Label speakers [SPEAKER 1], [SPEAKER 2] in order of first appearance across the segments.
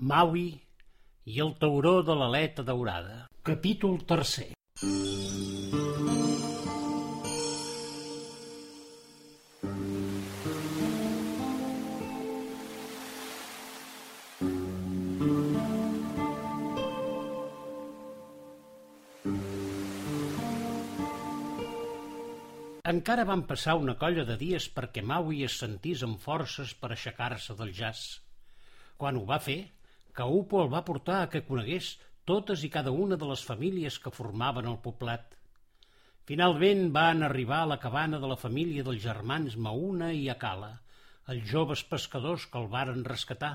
[SPEAKER 1] Maui i el tauró de l'aleta daurada. Capítol tercer. Encara van passar una colla de dies perquè Maui es sentís amb forces per aixecar-se del jazz. Quan ho va fer, Kaupo el va portar a que conegués totes i cada una de les famílies que formaven el poblat. Finalment van arribar a la cabana de la família dels germans Mauna i Akala, els joves pescadors que el varen rescatar.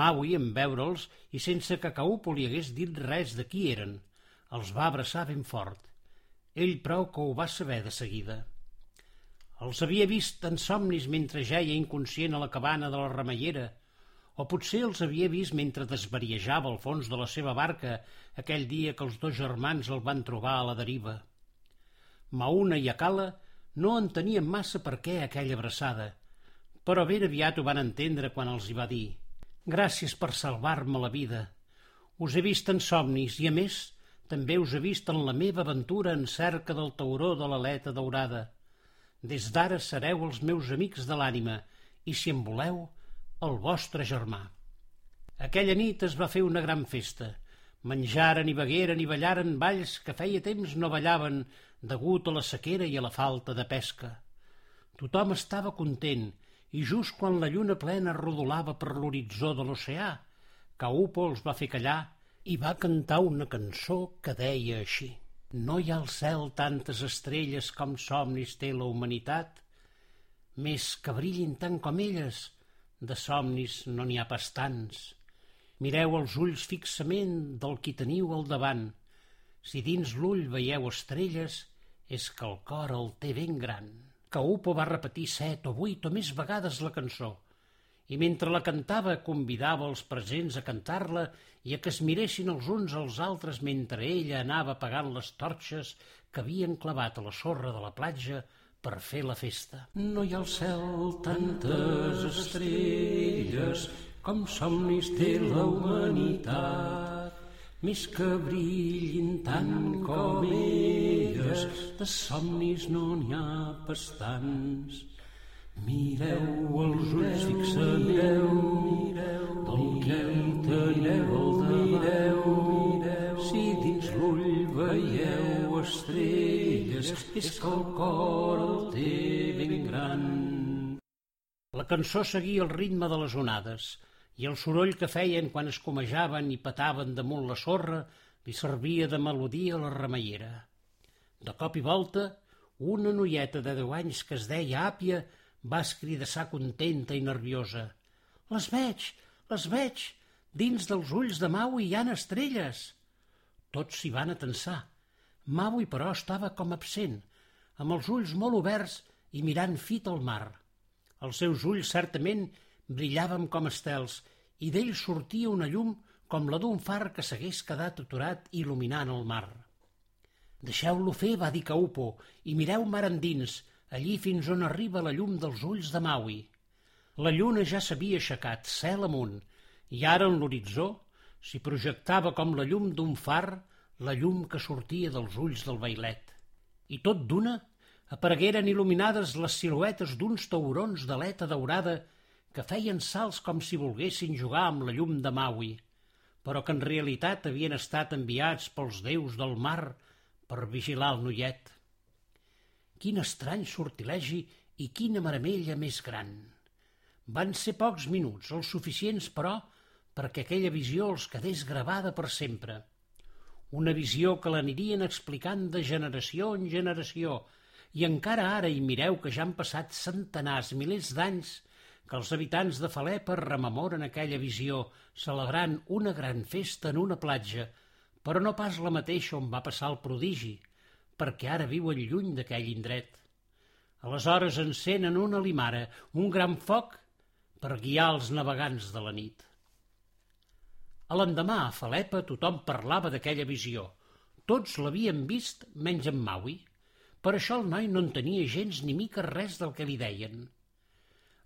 [SPEAKER 1] Maui, en veure'ls, i sense que Kaupo li hagués dit res de qui eren, els va abraçar ben fort. Ell prou que ho va saber de seguida. Els havia vist en somnis mentre jaia inconscient a la cabana de la remeiera, o potser els havia vist mentre desvariejava al fons de la seva barca aquell dia que els dos germans el van trobar a la deriva. Mauna i Akala no entenien massa per què aquella abraçada, però ben aviat ho van entendre quan els hi va dir «Gràcies per salvar-me la vida. Us he vist en somnis i, a més, també us he vist en la meva aventura en cerca del tauró de l'aleta daurada. Des d'ara sereu els meus amics de l'ànima i, si en voleu, el vostre germà. Aquella nit es va fer una gran festa. Menjaren i begueren i ballaren balls que feia temps no ballaven degut a la sequera i a la falta de pesca. Tothom estava content i just quan la lluna plena rodolava per l'horitzó de l'oceà, Caupo els va fer callar i va cantar una cançó que deia així. No hi ha al cel tantes estrelles com somnis té la humanitat, més que brillin tant com elles, de somnis no n'hi ha pas tants. Mireu els ulls fixament del qui teniu al davant. Si dins l'ull veieu estrelles, és que el cor el té ben gran. Caupo va repetir set o vuit o més vegades la cançó, i mentre la cantava convidava els presents a cantar-la i a que es miressin els uns als altres mentre ella anava apagant les torxes que havien clavat a la sorra de la platja per fer la festa. No hi ha al cel tantes estrelles com somnis té la humanitat, més que brillin tant com elles, de somnis no n'hi ha pas tants. Mireu els ulls fixament, és que el cor el té ben gran. La cançó seguia el ritme de les onades, i el soroll que feien quan escomejaven i pataven damunt la sorra li servia de melodia a la remeiera. De cop i volta, una noieta de deu anys que es deia Àpia va escridassar contenta i nerviosa. Les veig, les veig, dins dels ulls de Maui hi han estrelles. Tots s'hi van atensar. Maui, però, estava com absent, amb els ulls molt oberts i mirant fit al mar. Els seus ulls, certament, brillaven com estels i d'ell sortia una llum com la d'un far que s'hagués quedat aturat il·luminant el mar. Deixeu-lo fer, va dir Caupo, i mireu mar endins, allí fins on arriba la llum dels ulls de Maui. La lluna ja s'havia aixecat, cel amunt, i ara en l'horitzó s'hi projectava com la llum d'un far la llum que sortia dels ulls del bailet. I tot d'una aparegueren il·luminades les siluetes d'uns taurons d'aleta daurada que feien salts com si volguessin jugar amb la llum de Maui, però que en realitat havien estat enviats pels déus del mar per vigilar el noiet. Quin estrany sortilegi i quina maramella més gran! Van ser pocs minuts, els suficients, però, perquè aquella visió els quedés gravada per sempre. Una visió que l'anirien explicant de generació en generació, i encara ara hi mireu que ja han passat centenars, milers d'anys, que els habitants de Falepa rememoren aquella visió, celebrant una gran festa en una platja, però no pas la mateixa on va passar el prodigi, perquè ara viuen lluny d'aquell indret. Aleshores encenen una limara, un gran foc, per guiar els navegants de la nit. A l'endemà, a Falepa, tothom parlava d'aquella visió. Tots l'havien vist, menys en Maui. Per això el noi no entenia gens ni mica res del que li deien.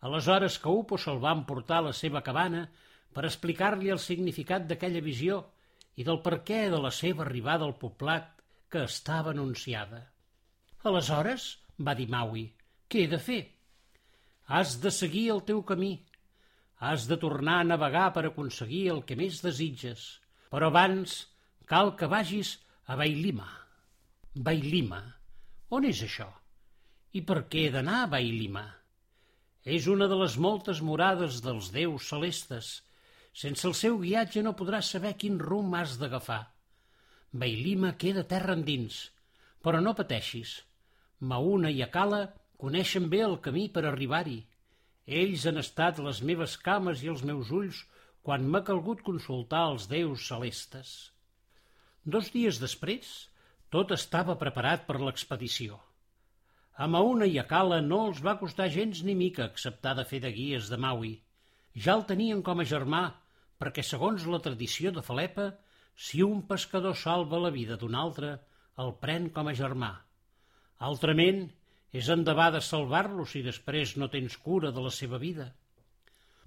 [SPEAKER 1] Aleshores que Upo se'l va emportar a la seva cabana per explicar-li el significat d'aquella visió i del per què de la seva arribada al poblat que estava anunciada. Aleshores, va dir Maui, què he de fer? Has de seguir el teu camí. Has de tornar a navegar per aconseguir el que més desitges. Però abans cal que vagis a Bailima. Bailima? On és això? I per què he d'anar a Bailima? És una de les moltes morades dels déus celestes. Sense el seu guiatge no podràs saber quin rumb has d'agafar. Bailima queda terra endins, però no pateixis. Mauna i Akala coneixen bé el camí per arribar-hi. Ells han estat les meves cames i els meus ulls quan m'ha calgut consultar els déus celestes. Dos dies després, tot estava preparat per l'expedició. A Mauna i a Cala no els va costar gens ni mica acceptar de fer de guies de Maui. Ja el tenien com a germà, perquè segons la tradició de Falepa, si un pescador salva la vida d'un altre, el pren com a germà. Altrament, és endevar de salvar-los si després no tens cura de la seva vida.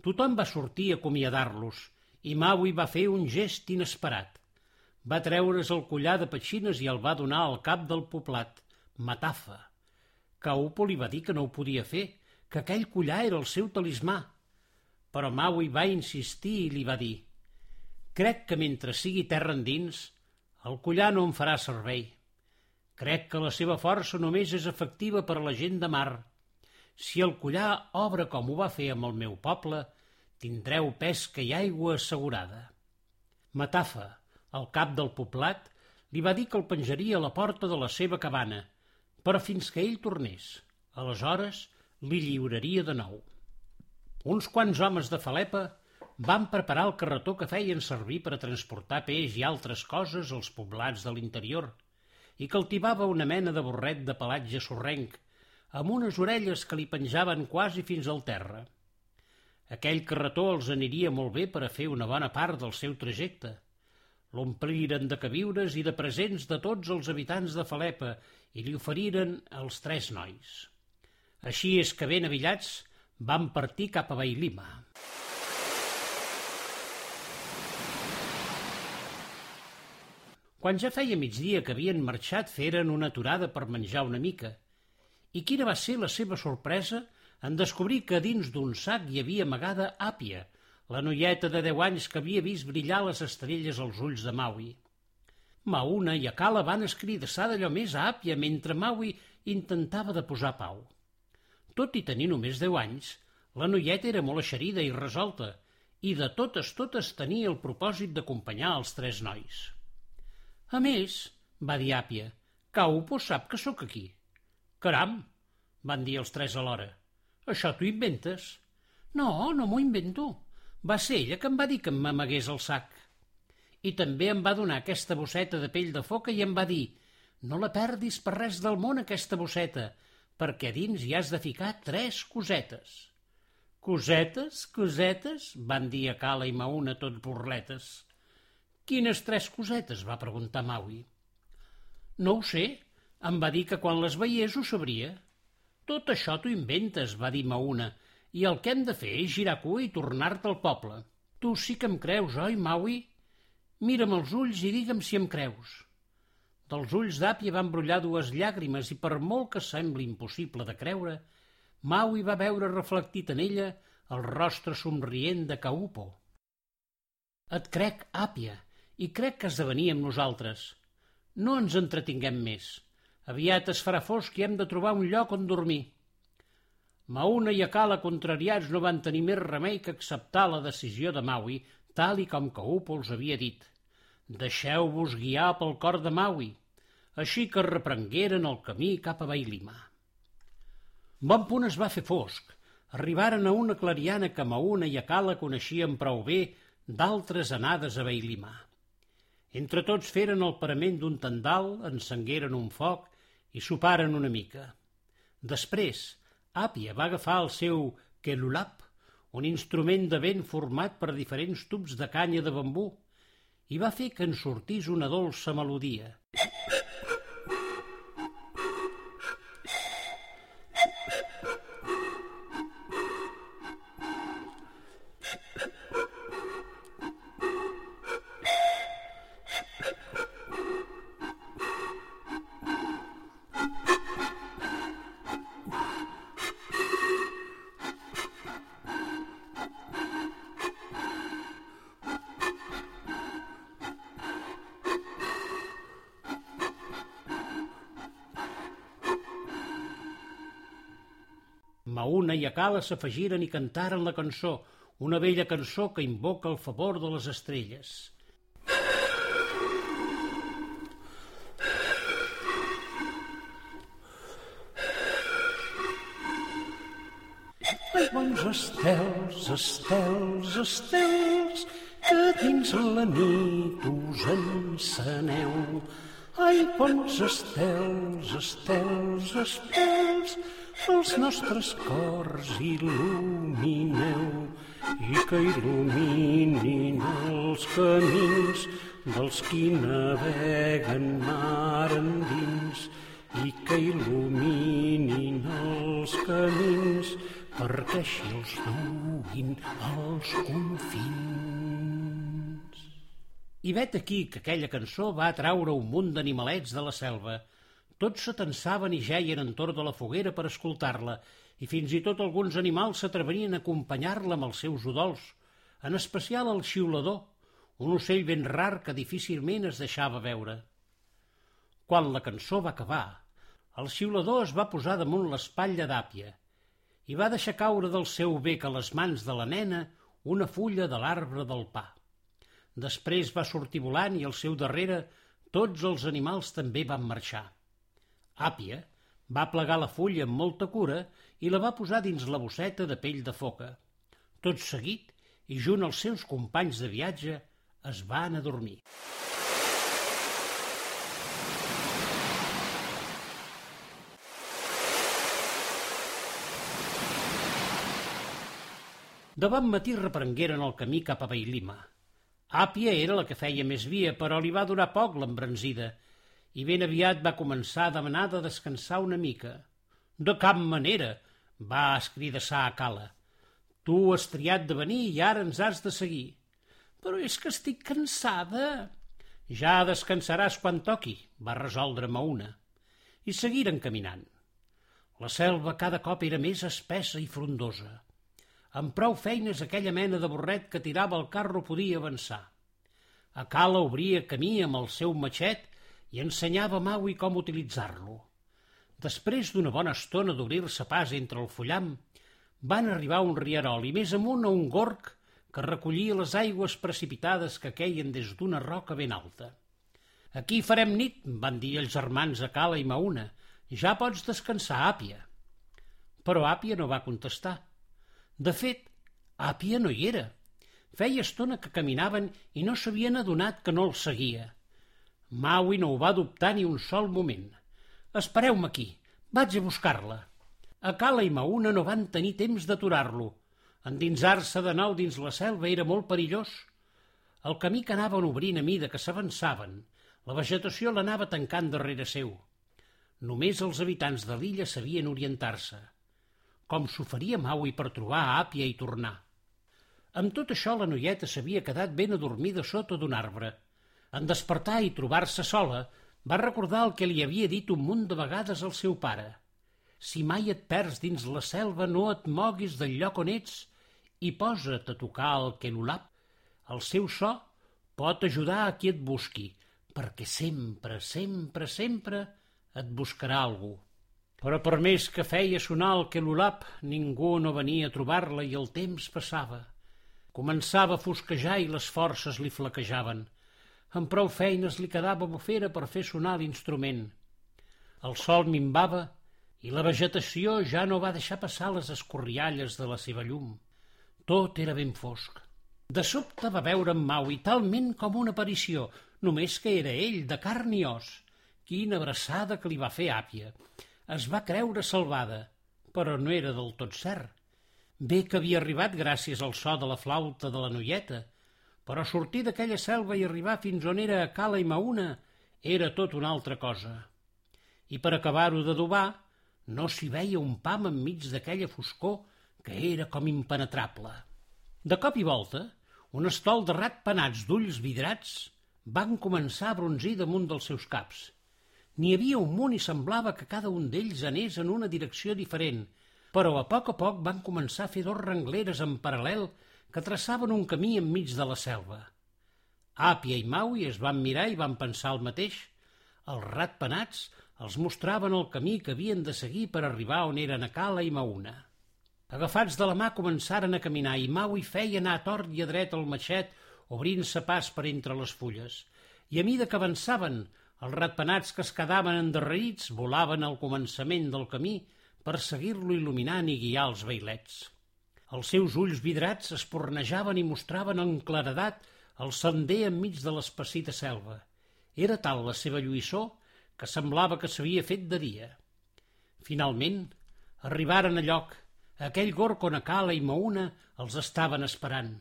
[SPEAKER 1] Tothom va sortir a acomiadar-los i Maui va fer un gest inesperat. Va treure's el collar de petxines i el va donar al cap del poblat, Matafa. Kaupo li va dir que no ho podia fer, que aquell collar era el seu talismà. Però Maui va insistir i li va dir «Crec que mentre sigui terra endins, el collar no em farà servei. Crec que la seva força només és efectiva per a la gent de mar. Si el collar obre com ho va fer amb el meu poble, tindreu pesca i aigua assegurada. Matafa, el cap del poblat, li va dir que el penjaria a la porta de la seva cabana, però fins que ell tornés. Aleshores li lliuraria de nou. Uns quants homes de Falepa van preparar el carretó que feien servir per a transportar peix i altres coses als poblats de l'interior – i cultivava una mena de borret de pelatge sorrenc, amb unes orelles que li penjaven quasi fins al terra. Aquell carretó els aniria molt bé per a fer una bona part del seu trajecte. L'ompliren de queviures i de presents de tots els habitants de Falepa i li oferiren els tres nois. Així és que ben avillats van partir cap a Bailima. Quan ja feia migdia que havien marxat, feren una aturada per menjar una mica. I quina va ser la seva sorpresa en descobrir que dins d'un sac hi havia amagada Àpia, la noieta de deu anys que havia vist brillar les estrelles als ulls de Maui. Mauna i Akala van escridassar d'allò més Àpia mentre Maui intentava de posar pau. Tot i tenir només deu anys, la noieta era molt eixerida i resolta, i de totes totes tenia el propòsit d'acompanyar els tres nois. A més, va dir Àpia, Caupo sap que sóc aquí. Caram, van dir els tres alhora. Això t'ho inventes? No, no m'ho invento. Va ser ella que em va dir que m'amagués el sac. I també em va donar aquesta bosseta de pell de foca i em va dir no la perdis per res del món, aquesta bosseta, perquè dins hi has de ficar tres cosetes. Cosetes, cosetes, van dir a Cala i Mauna tot burletes. Quines tres cosetes? va preguntar Maui. No ho sé, em va dir que quan les veiés ho sabria. Tot això t'ho inventes, va dir Mauna, i el que hem de fer és girar cua i tornar-te al poble. Tu sí que em creus, oi, Maui? Mira'm els ulls i digue'm si em creus. Dels ulls d'Àpia van brollar dues llàgrimes i per molt que sembli impossible de creure, Maui va veure reflectit en ella el rostre somrient de Caupo. Et crec, Àpia, i crec que has de venir amb nosaltres. No ens entretinguem més. Aviat es farà fosc i hem de trobar un lloc on dormir. Mauna i Akala, contrariats, no van tenir més remei que acceptar la decisió de Maui, tal i com Kaupo els havia dit. Deixeu-vos guiar pel cor de Maui. Així que reprengueren el camí cap a Bailima. Bon punt es va fer fosc. Arribaren a una clariana que Mauna i Akala coneixien prou bé d'altres anades a Bailima. Entre tots feren el parament d'un tendal, encengueren un foc i soparen una mica. Després, Àpia va agafar el seu quelulap, un instrument de vent format per diferents tubs de canya de bambú, i va fer que en sortís una dolça melodia. Mauna i Acala s'afegiren i cantaren la cançó, una vella cançó que invoca el favor de les estrelles. Bons estels, estels, estels, que dins la nit us enceneu. Ai, bons estels, estels, estels, els nostres cors il·lumineu i que il·luminin els camins dels qui naveguen mar endins i que il·luminin els camins perquè així els duguin als confins. I vet aquí que aquella cançó va atraure un munt d'animalets de la selva. Tots s'atensaven i jeien entorn de la foguera per escoltar-la, i fins i tot alguns animals s'atrevenien a acompanyar-la amb els seus udols, en especial el xiulador, un ocell ben rar que difícilment es deixava veure. Quan la cançó va acabar, el xiulador es va posar damunt l'espatlla d'àpia i va deixar caure del seu bec a les mans de la nena una fulla de l'arbre del pa. Després va sortir volant i al seu darrere tots els animals també van marxar. Àpia va plegar la fulla amb molta cura i la va posar dins la bosseta de pell de foca. Tot seguit, i junt als seus companys de viatge, es van adormir. De bon matí reprengueren el camí cap a Bailima. Àpia era la que feia més via, però li va durar poc l'embranzida, i ben aviat va començar a demanar de descansar una mica. De cap manera, va escridassar a Cala. Tu has triat de venir i ara ens has de seguir. Però és que estic cansada. Ja descansaràs quan toqui, va resoldre Mauna. I seguiren caminant. La selva cada cop era més espessa i frondosa. Amb prou feines aquella mena de borret que tirava el carro podia avançar. A Cala obria camí amb el seu matxet i ensenyava a Maui com utilitzar-lo. Després d'una bona estona d'obrir-se pas entre el fullam, van arribar a un rierol i més amunt a un gorg que recollia les aigües precipitades que queien des d'una roca ben alta. Aquí farem nit, van dir els germans a Cala i Mauna. Ja pots descansar, Àpia. Però Àpia no va contestar. De fet, Àpia no hi era. Feia estona que caminaven i no s'havien adonat que no el seguia. Maui no ho va dubtar ni un sol moment. Espereu-me aquí, vaig a buscar-la. A Cala i Mauna no van tenir temps d'aturar-lo. Endinsar-se de nou dins la selva era molt perillós. El camí que anaven obrint a mida que s'avançaven, la vegetació l'anava tancant darrere seu. Només els habitants de l'illa sabien orientar-se com s'ho faria Maui per trobar a Àpia i tornar. Amb tot això, la noieta s'havia quedat ben adormida sota d'un arbre. En despertar i trobar-se sola, va recordar el que li havia dit un munt de vegades al seu pare. Si mai et perds dins la selva, no et moguis del lloc on ets i posa't a tocar el quelulap. El seu so pot ajudar a qui et busqui, perquè sempre, sempre, sempre et buscarà algú. Però per més que feia sonar el quelulap, ningú no venia a trobar-la i el temps passava. Començava a fosquejar i les forces li flaquejaven. Amb prou feines li quedava bufera per fer sonar l'instrument. El sol minvava i la vegetació ja no va deixar passar les escorrialles de la seva llum. Tot era ben fosc. De sobte va veure en Maui talment com una aparició, només que era ell, de carn i os. Quina abraçada que li va fer àpia es va creure salvada, però no era del tot cert. Bé que havia arribat gràcies al so de la flauta de la noieta, però sortir d'aquella selva i arribar fins on era Cala i Mauna era tot una altra cosa. I per acabar-ho d'adobar, no s'hi veia un pam enmig d'aquella foscor que era com impenetrable. De cop i volta, un estol de penats d'ulls vidrats van començar a bronzir damunt dels seus caps – N'hi havia un munt i semblava que cada un d'ells anés en una direcció diferent, però a poc a poc van començar a fer dos rengleres en paral·lel que traçaven un camí enmig de la selva. Àpia i Maui es van mirar i van pensar el mateix. Els ratpenats els mostraven el camí que havien de seguir per arribar on eren a Cala i Mauna. Agafats de la mà començaren a caminar i Maui feia anar a tort i a dret el matxet obrint-se pas per entre les fulles. I a mida que avançaven, els ratpenats que es quedaven endarrerits volaven al començament del camí per seguir-lo il·luminant i guiar els veilets. Els seus ulls vidrats espornejaven i mostraven en claredat el sender enmig de l'espessita selva. Era tal la seva lluïssor que semblava que s'havia fet de dia. Finalment, arribaren a lloc. Aquell gorg on Acala i Mauna els estaven esperant.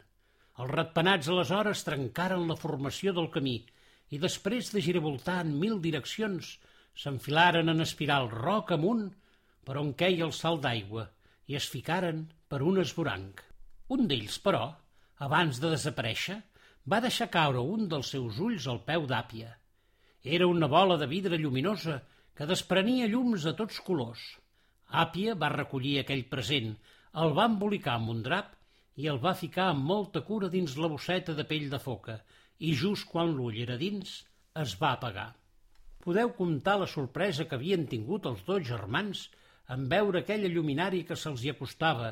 [SPEAKER 1] Els ratpenats aleshores trencaren la formació del camí i després de giravoltar en mil direccions s'enfilaren en espiral roc amunt per on queia el salt d'aigua i es ficaren per un esboranc. Un d'ells, però, abans de desaparèixer, va deixar caure un dels seus ulls al peu d'àpia. Era una bola de vidre lluminosa que desprenia llums de tots colors. Àpia va recollir aquell present, el va embolicar amb un drap i el va ficar amb molta cura dins la bosseta de pell de foca i just quan l'ull era dins es va apagar. Podeu comptar la sorpresa que havien tingut els dos germans en veure aquella lluminari que se'ls hi acostava.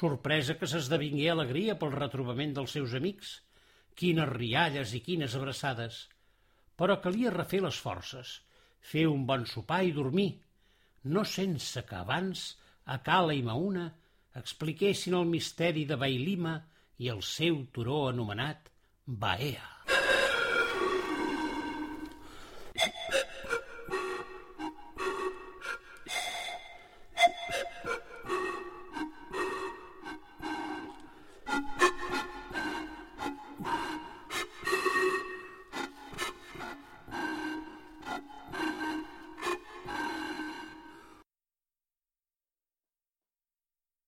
[SPEAKER 1] Sorpresa que s'esdevingué alegria pel retrobament dels seus amics. Quines rialles i quines abraçades! Però calia refer les forces fer un bon sopar i dormir, no sense que abans a Cala i Mauna expliquessin el misteri de Bailima i el seu turó anomenat Baea.